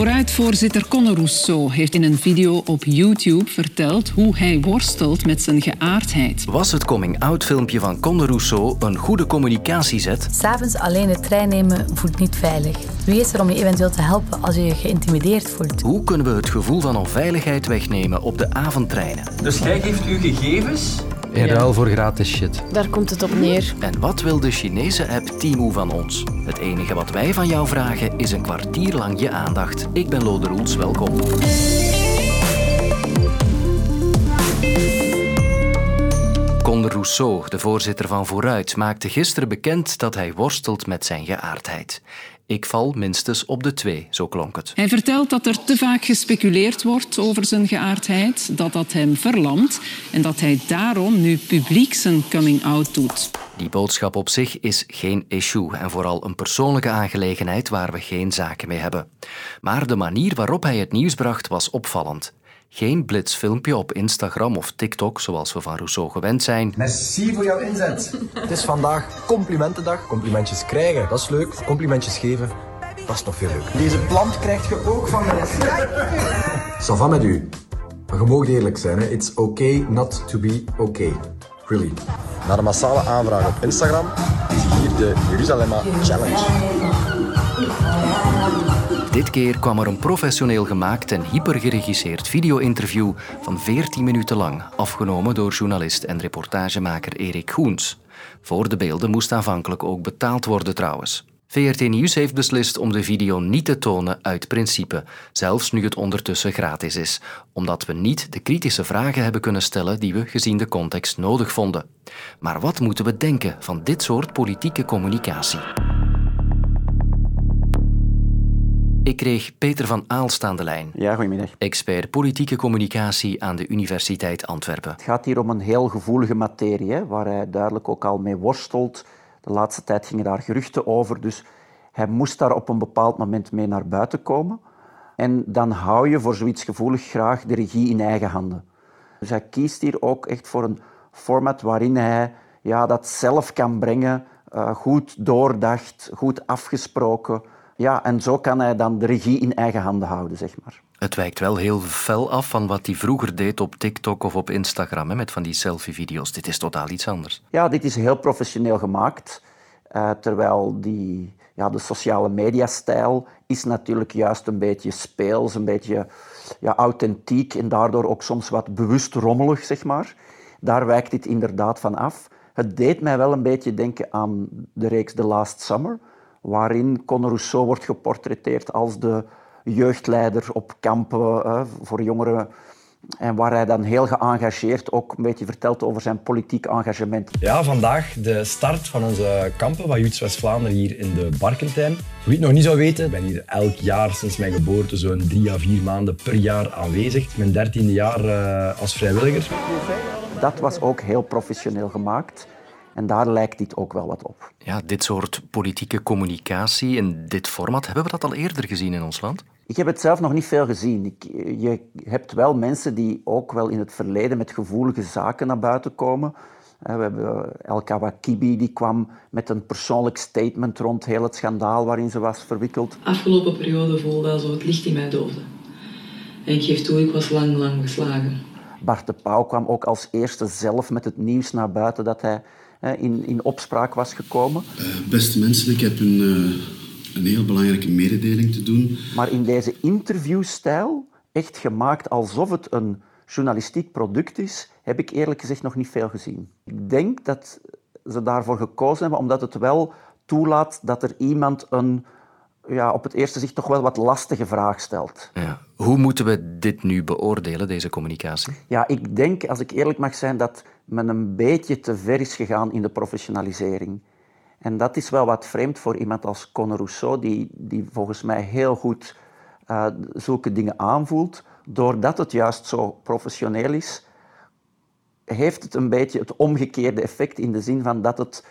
Vooruitvoorzitter Conor Rousseau heeft in een video op YouTube verteld hoe hij worstelt met zijn geaardheid. Was het coming-out filmpje van Conor Rousseau een goede communicatiezet? S'avonds alleen de trein nemen voelt niet veilig. Wie is er om je eventueel te helpen als je je geïntimideerd voelt? Hoe kunnen we het gevoel van onveiligheid wegnemen op de avondtreinen? Dus jij geeft uw gegevens in ruil voor gratis shit. Daar komt het op neer. En wat wil de Chinese app Timo van ons? Het enige wat wij van jou vragen is een kwartier lang je aandacht. Ik ben Lode Roels, welkom. Rousseau, de voorzitter van Vooruit, maakte gisteren bekend dat hij worstelt met zijn geaardheid. Ik val minstens op de twee, zo klonk het. Hij vertelt dat er te vaak gespeculeerd wordt over zijn geaardheid, dat dat hem verlamt en dat hij daarom nu publiek zijn coming-out doet. Die boodschap op zich is geen issue en vooral een persoonlijke aangelegenheid waar we geen zaken mee hebben. Maar de manier waarop hij het nieuws bracht was opvallend. Geen blitzfilmpje op Instagram of TikTok, zoals we van Rousseau gewend zijn. Merci voor jouw inzet. Het is vandaag complimentendag. Complimentjes krijgen, dat is leuk. Complimentjes geven, dat is nog veel leuker. Deze plant krijg je ook van mij. Ça va met u. Maar je mag eerlijk zijn, hè. it's okay not to be okay. Really. Na de massale aanvraag op Instagram is hier de Jeruzalemma Challenge. Dit keer kwam er een professioneel gemaakt en hypergeregisseerd video-interview van 14 minuten lang, afgenomen door journalist en reportagemaker Erik Goens. Voor de beelden moest aanvankelijk ook betaald worden trouwens. VRT Nieuws heeft beslist om de video niet te tonen uit principe, zelfs nu het ondertussen gratis is, omdat we niet de kritische vragen hebben kunnen stellen die we gezien de context nodig vonden. Maar wat moeten we denken van dit soort politieke communicatie? Ik kreeg Peter van Aalst aan de lijn. Ja, goedemiddag. Expert politieke communicatie aan de Universiteit Antwerpen. Het gaat hier om een heel gevoelige materie, hè, waar hij duidelijk ook al mee worstelt. De laatste tijd gingen daar geruchten over, dus hij moest daar op een bepaald moment mee naar buiten komen. En dan hou je voor zoiets gevoelig graag de regie in eigen handen. Dus hij kiest hier ook echt voor een format waarin hij ja, dat zelf kan brengen, uh, goed doordacht, goed afgesproken. Ja, en zo kan hij dan de regie in eigen handen houden, zeg maar. Het wijkt wel heel fel af van wat hij vroeger deed op TikTok of op Instagram, hè, met van die selfie-video's. Dit is totaal iets anders. Ja, dit is heel professioneel gemaakt. Uh, terwijl die, ja, de sociale mediastijl is natuurlijk juist een beetje speels, een beetje ja, authentiek en daardoor ook soms wat bewust rommelig, zeg maar. Daar wijkt dit inderdaad van af. Het deed mij wel een beetje denken aan de reeks The Last Summer, waarin Conor Rousseau wordt geportretteerd als de jeugdleider op kampen voor jongeren. En waar hij dan heel geëngageerd ook een beetje vertelt over zijn politiek engagement. Ja, vandaag de start van onze kampen van Juts West-Vlaanderen hier in de Barkentijn. Wie het nog niet zou weten, ik ben hier elk jaar sinds mijn geboorte zo'n drie à vier maanden per jaar aanwezig. Mijn dertiende jaar uh, als vrijwilliger. Dat was ook heel professioneel gemaakt. En daar lijkt dit ook wel wat op. Ja, dit soort politieke communicatie in dit format, hebben we dat al eerder gezien in ons land? Ik heb het zelf nog niet veel gezien. Ik, je hebt wel mensen die ook wel in het verleden met gevoelige zaken naar buiten komen. We hebben El Kawakibi, die kwam met een persoonlijk statement rond heel het schandaal waarin ze was verwikkeld. Afgelopen periode voelde alsof het licht in mij doofde. En ik geef toe, ik was lang, lang geslagen. Bart de Pauw kwam ook als eerste zelf met het nieuws naar buiten dat hij in, in opspraak was gekomen. Uh, beste mensen, ik heb een, uh, een heel belangrijke mededeling te doen. Maar in deze interviewstijl, echt gemaakt alsof het een journalistiek product is, heb ik eerlijk gezegd nog niet veel gezien. Ik denk dat ze daarvoor gekozen hebben omdat het wel toelaat dat er iemand een ja, op het eerste zicht toch wel wat lastige vraag stelt. Ja. Hoe moeten we dit nu beoordelen, deze communicatie? Ja, ik denk, als ik eerlijk mag zijn, dat men een beetje te ver is gegaan in de professionalisering. En dat is wel wat vreemd voor iemand als Conor Rousseau, die, die volgens mij heel goed uh, zulke dingen aanvoelt. Doordat het juist zo professioneel is, heeft het een beetje het omgekeerde effect in de zin van dat het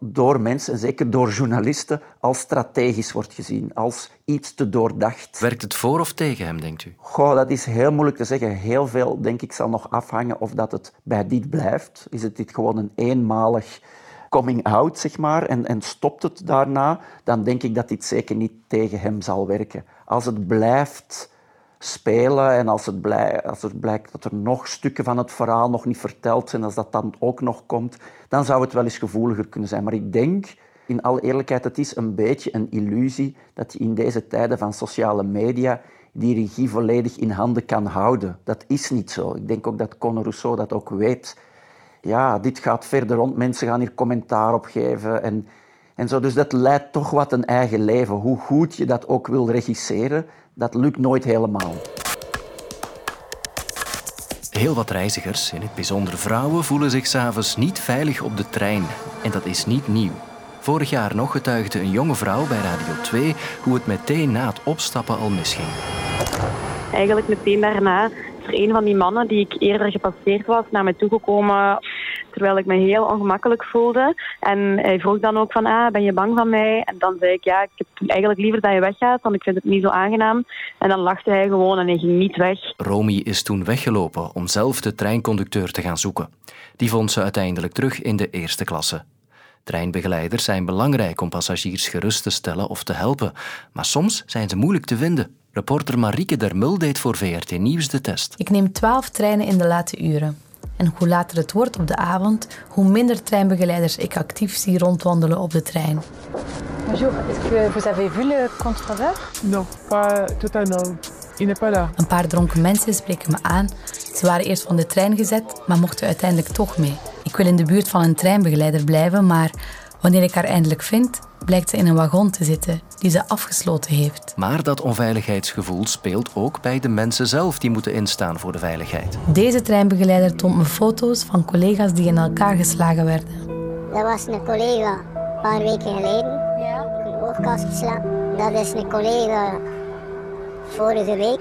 door mensen, en zeker door journalisten, als strategisch wordt gezien, als iets te doordacht. Werkt het voor of tegen hem, denkt u? Goh, dat is heel moeilijk te zeggen. Heel veel, denk ik, zal nog afhangen of dat het bij dit blijft. Is het dit gewoon een eenmalig coming out, zeg maar, en, en stopt het daarna, dan denk ik dat dit zeker niet tegen hem zal werken. Als het blijft spelen en als het, als het blijkt dat er nog stukken van het verhaal nog niet verteld zijn, als dat dan ook nog komt, dan zou het wel eens gevoeliger kunnen zijn. Maar ik denk, in alle eerlijkheid, het is een beetje een illusie dat je in deze tijden van sociale media die regie volledig in handen kan houden. Dat is niet zo. Ik denk ook dat Conor Rousseau dat ook weet. Ja, dit gaat verder rond. Mensen gaan hier commentaar op geven en, en zo. Dus dat leidt toch wat een eigen leven. Hoe goed je dat ook wil regisseren, dat lukt nooit helemaal. Heel wat reizigers, in het bijzonder vrouwen, voelen zich s'avonds niet veilig op de trein. En dat is niet nieuw. Vorig jaar nog getuigde een jonge vrouw bij Radio 2 hoe het meteen na het opstappen al misging. Eigenlijk meteen daarna is er een van die mannen die ik eerder gepasseerd was naar me toegekomen terwijl ik me heel ongemakkelijk voelde. En hij vroeg dan ook van, ah, ben je bang van mij? En dan zei ik, ja, ik heb eigenlijk liever dat je weggaat, want ik vind het niet zo aangenaam. En dan lachte hij gewoon en hij ging niet weg. Romy is toen weggelopen om zelf de treinconducteur te gaan zoeken. Die vond ze uiteindelijk terug in de eerste klasse. Treinbegeleiders zijn belangrijk om passagiers gerust te stellen of te helpen, maar soms zijn ze moeilijk te vinden. Reporter Marieke Dermul deed voor VRT Nieuws de test. Ik neem twaalf treinen in de late uren. En hoe later het wordt op de avond, hoe minder treinbegeleiders ik actief zie rondwandelen op de trein. Bonjour, est-ce que vous avez vu le contrôleur? Non, pas totalement. Il n'est pas là. Een paar dronken mensen spreken me aan. Ze waren eerst van de trein gezet, maar mochten uiteindelijk toch mee. Ik wil in de buurt van een treinbegeleider blijven, maar wanneer ik haar eindelijk vind, blijkt ze in een wagon te zitten die ze afgesloten heeft. Maar dat onveiligheidsgevoel speelt ook bij de mensen zelf die moeten instaan voor de veiligheid. Deze treinbegeleider toont me foto's van collega's die in elkaar geslagen werden. Dat was een collega een paar weken geleden. Ja. Een oogkast geslagen. Dat is een collega vorige week.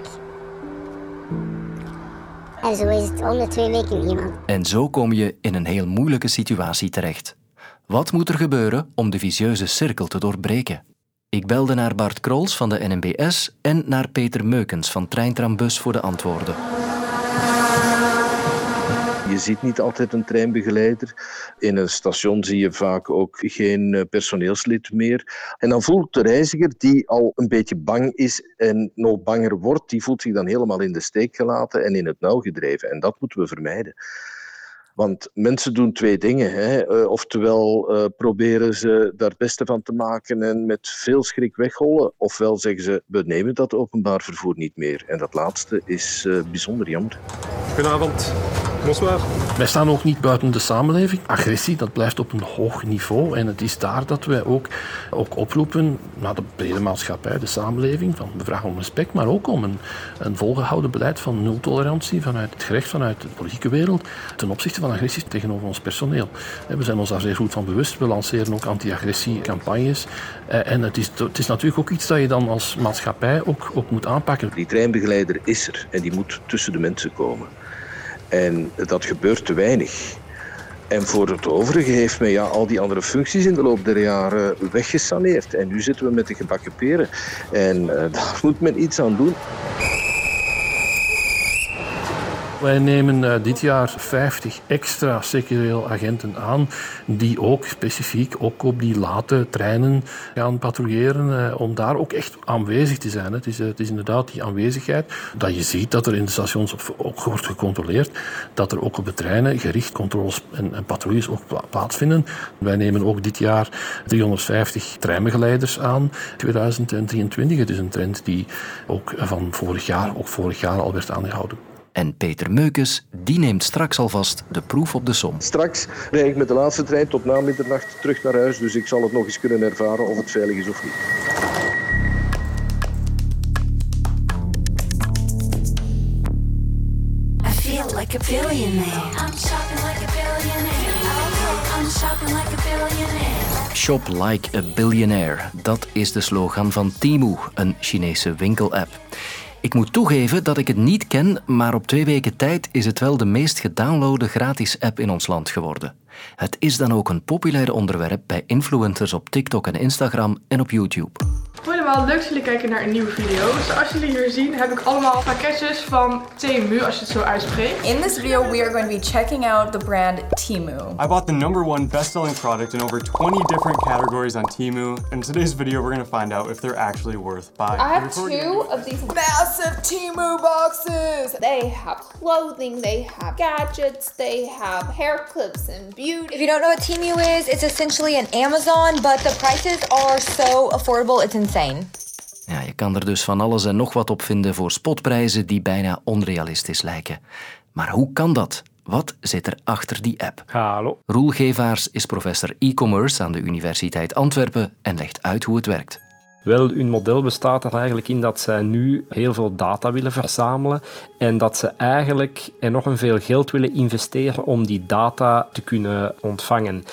En zo is het om de twee weken iemand. En zo kom je in een heel moeilijke situatie terecht. Wat moet er gebeuren om de vicieuze cirkel te doorbreken? Ik belde naar Bart Krols van de NMBS en naar Peter Meukens van Treintrambus voor de antwoorden. Je ziet niet altijd een treinbegeleider. In een station zie je vaak ook geen eh, personeelslid meer. En dan voelt de reiziger die al een beetje bang is en nog banger wordt, die voelt zich dan helemaal in de steek gelaten en in het nauw gedreven. En dat moeten we vermijden. Want mensen doen twee dingen. Hè. Uh, oftewel uh, proberen ze daar het beste van te maken en met veel schrik weghollen. Ofwel zeggen ze, we nemen dat openbaar vervoer niet meer. En dat laatste is uh, bijzonder jammer. Goedenavond. Bonsoir. Wij staan ook niet buiten de samenleving. Agressie, dat blijft op een hoog niveau. En het is daar dat wij ook, ook oproepen naar de brede maatschappij, de samenleving. Van, we vragen om respect, maar ook om een, een volgehouden beleid van nul-tolerantie vanuit het gerecht, vanuit de politieke wereld, ten opzichte van agressies tegenover ons personeel. We zijn ons daar zeer goed van bewust. We lanceren ook anti-agressie-campagnes. En het is, het is natuurlijk ook iets dat je dan als maatschappij ook, ook moet aanpakken. Die treinbegeleider is er en die moet tussen de mensen komen. En dat gebeurt te weinig. En voor het overige heeft men ja, al die andere functies in de loop der jaren weggesaneerd. En nu zitten we met de gebakken peren. En uh, daar moet men iets aan doen. Wij nemen uh, dit jaar 50 extra secureel agenten aan die ook specifiek ook op die late treinen gaan patrouilleren uh, om daar ook echt aanwezig te zijn. Het is, uh, het is inderdaad die aanwezigheid dat je ziet dat er in de stations ook wordt gecontroleerd, dat er ook op de treinen gericht controles en, en patrouilles ook plaatsvinden. Wij nemen ook dit jaar 350 treinbegeleiders aan, 2023. Het is een trend die ook van vorig jaar, ook vorig jaar al werd aangehouden. En Peter Meukes, die neemt straks alvast de proef op de som. Straks rijd ik met de laatste trein tot na middernacht terug naar huis, dus ik zal het nog eens kunnen ervaren of het veilig is of niet. I feel like a billionaire. I'm shopping like a billionaire. I'm shopping like a billionaire. Shop like a billionaire. Dat is de slogan van Temu, een Chinese winkelapp. Ik moet toegeven dat ik het niet ken, maar op twee weken tijd is het wel de meest gedownloade gratis app in ons land geworden. Het is dan ook een populair onderwerp bij influencers op TikTok en Instagram en op YouTube. Goedemorgen wel leuk dat jullie kijken naar een nieuwe video. Zoals jullie hier zien heb ik allemaal pakketjes van Temu, als je het zo uitspreekt. In this video we are going to be checking out the brand Temu. I bought the number one best-selling product in over 20 different categories on Temu. In today's video we're going to find out if they're actually worth buying. I have two of these massive Temu boxes. They have clothing, they have gadgets, they have hair clips and beauty. If you don't know what Temu is, it's essentially an Amazon, but the prices are so affordable, it's insane. Ja, je kan er dus van alles en nog wat op vinden voor spotprijzen die bijna onrealistisch lijken. Maar hoe kan dat? Wat zit er achter die app? Hallo. Roel Gevaars is professor e-commerce aan de Universiteit Antwerpen en legt uit hoe het werkt. Wel, hun model bestaat er eigenlijk in dat zij nu heel veel data willen verzamelen en dat ze eigenlijk enorm veel geld willen investeren om die data te kunnen ontvangen.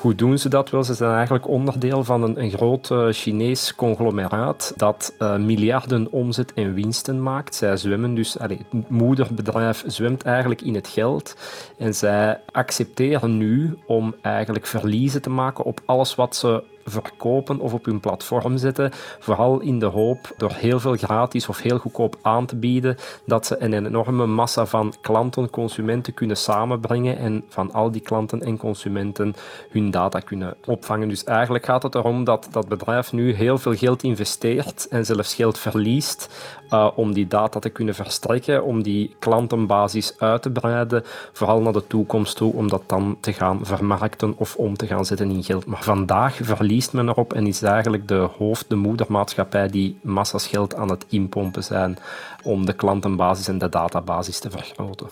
Hoe doen ze dat wel? Ze zijn eigenlijk onderdeel van een, een groot uh, Chinees conglomeraat dat uh, miljarden omzet en winsten maakt. Zij zwemmen dus, het moederbedrijf zwemt eigenlijk in het geld en zij accepteren nu om eigenlijk verliezen te maken op alles wat ze verkopen of op hun platform zetten. Vooral in de hoop door heel veel gratis of heel goedkoop aan te bieden dat ze een enorme massa van klanten, consumenten kunnen samenbrengen en van al die klanten en consumenten hun data kunnen opvangen. Dus eigenlijk gaat het erom dat dat bedrijf nu heel veel geld investeert en zelfs geld verliest uh, om die data te kunnen verstrekken, om die klantenbasis uit te breiden, vooral naar de toekomst toe, om dat dan te gaan vermarkten of om te gaan zetten in geld. Maar vandaag verliest men erop en is eigenlijk de hoofd, de moedermaatschappij die massas geld aan het inpompen zijn om de klantenbasis en de databasis te vergroten.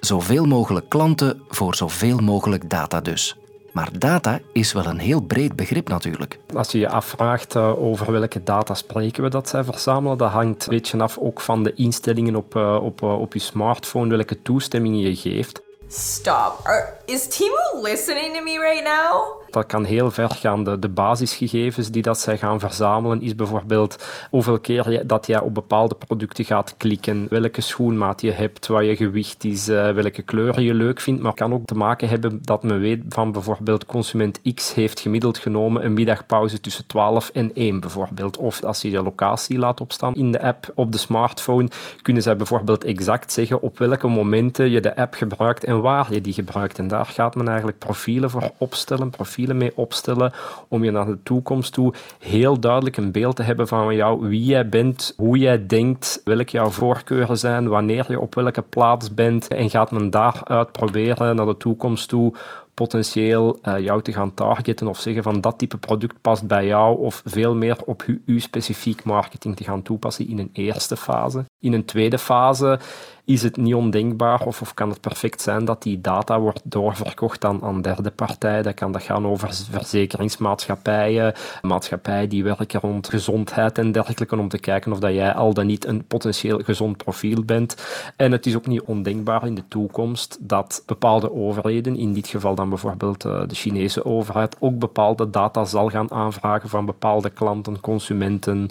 Zoveel mogelijk klanten voor zoveel mogelijk data dus. Maar data is wel een heel breed begrip natuurlijk. Als je je afvraagt uh, over welke data spreken we dat zij verzamelen, dat hangt een beetje af ook van de instellingen op, uh, op, uh, op je smartphone, welke toestemmingen je geeft. Stop. Are, is Timo listening to me right now? Dat kan heel ver gaan. De, de basisgegevens die dat zij gaan verzamelen is bijvoorbeeld hoeveel keer dat jij op bepaalde producten gaat klikken, welke schoenmaat je hebt, wat je gewicht is, uh, welke kleuren je leuk vindt. Maar kan ook te maken hebben dat men weet van bijvoorbeeld consument X heeft gemiddeld genomen een middagpauze tussen 12 en 1 bijvoorbeeld. Of als je je locatie laat opstaan in de app op de smartphone, kunnen zij bijvoorbeeld exact zeggen op welke momenten je de app gebruikt en waar je die gebruikt. En daar gaat men eigenlijk profielen voor opstellen, mee opstellen om je naar de toekomst toe heel duidelijk een beeld te hebben van jou, wie jij bent, hoe jij denkt, welke jouw voorkeuren zijn, wanneer je op welke plaats bent en gaat men daaruit proberen naar de toekomst toe potentieel uh, jou te gaan targeten of zeggen van dat type product past bij jou of veel meer op uw specifiek marketing te gaan toepassen in een eerste fase. In een tweede fase is het niet ondenkbaar of, of kan het perfect zijn dat die data wordt doorverkocht aan, aan derde partijen. Dat kan dat gaan over verzekeringsmaatschappijen, maatschappijen die werken rond gezondheid en dergelijke, om te kijken of dat jij al dan niet een potentieel gezond profiel bent. En het is ook niet ondenkbaar in de toekomst dat bepaalde overheden, in dit geval dan bijvoorbeeld de Chinese overheid, ook bepaalde data zal gaan aanvragen van bepaalde klanten, consumenten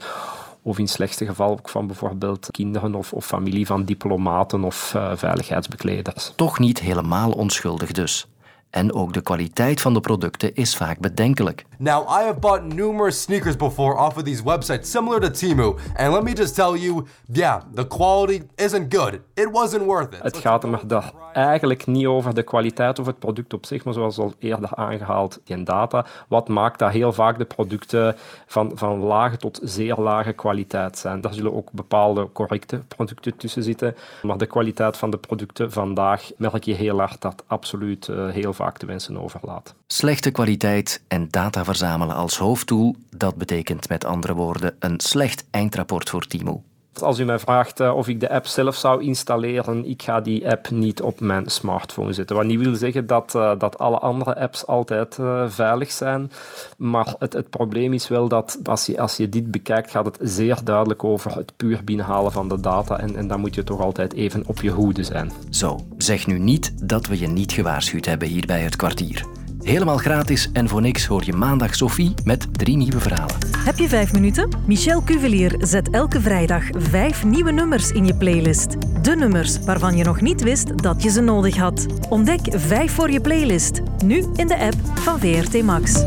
of in slechtste geval ook van bijvoorbeeld kinderen of, of familie van diplomaten of uh, veiligheidsbekleders. Toch niet helemaal onschuldig dus. En ook de kwaliteit van de producten is vaak bedenkelijk. Now, I have bought numerous sneakers before off of these websites similar to Temu, and let me just tell you, yeah, the quality isn't good. It wasn't worth it. Het gaat er daar eigenlijk niet over de kwaliteit of het product op zich, maar zoals al eerder aangehaald, die data. Wat maakt dat heel vaak de producten van, van lage tot zeer lage kwaliteit zijn. Daar zullen ook bepaalde correcte producten tussen zitten, maar de kwaliteit van de producten vandaag merk je heel hard dat absoluut uh, heel vaak te wensen overlaat. Slechte kwaliteit en data verzamelen als hoofddoel, dat betekent met andere woorden een slecht eindrapport voor Timo. Als u mij vraagt uh, of ik de app zelf zou installeren, ik ga die app niet op mijn smartphone zetten. Wat niet wil zeggen dat, uh, dat alle andere apps altijd uh, veilig zijn. Maar het, het probleem is wel dat als je, als je dit bekijkt, gaat het zeer duidelijk over het puur binnenhalen van de data. En, en dan moet je toch altijd even op je hoede zijn. Zo, zeg nu niet dat we je niet gewaarschuwd hebben hier bij het kwartier. Helemaal gratis en voor niks hoor je maandag Sophie met drie nieuwe verhalen. Heb je vijf minuten? Michel Cuvelier zet elke vrijdag vijf nieuwe nummers in je playlist. De nummers waarvan je nog niet wist dat je ze nodig had. Ontdek vijf voor je playlist. Nu in de app van VRT Max.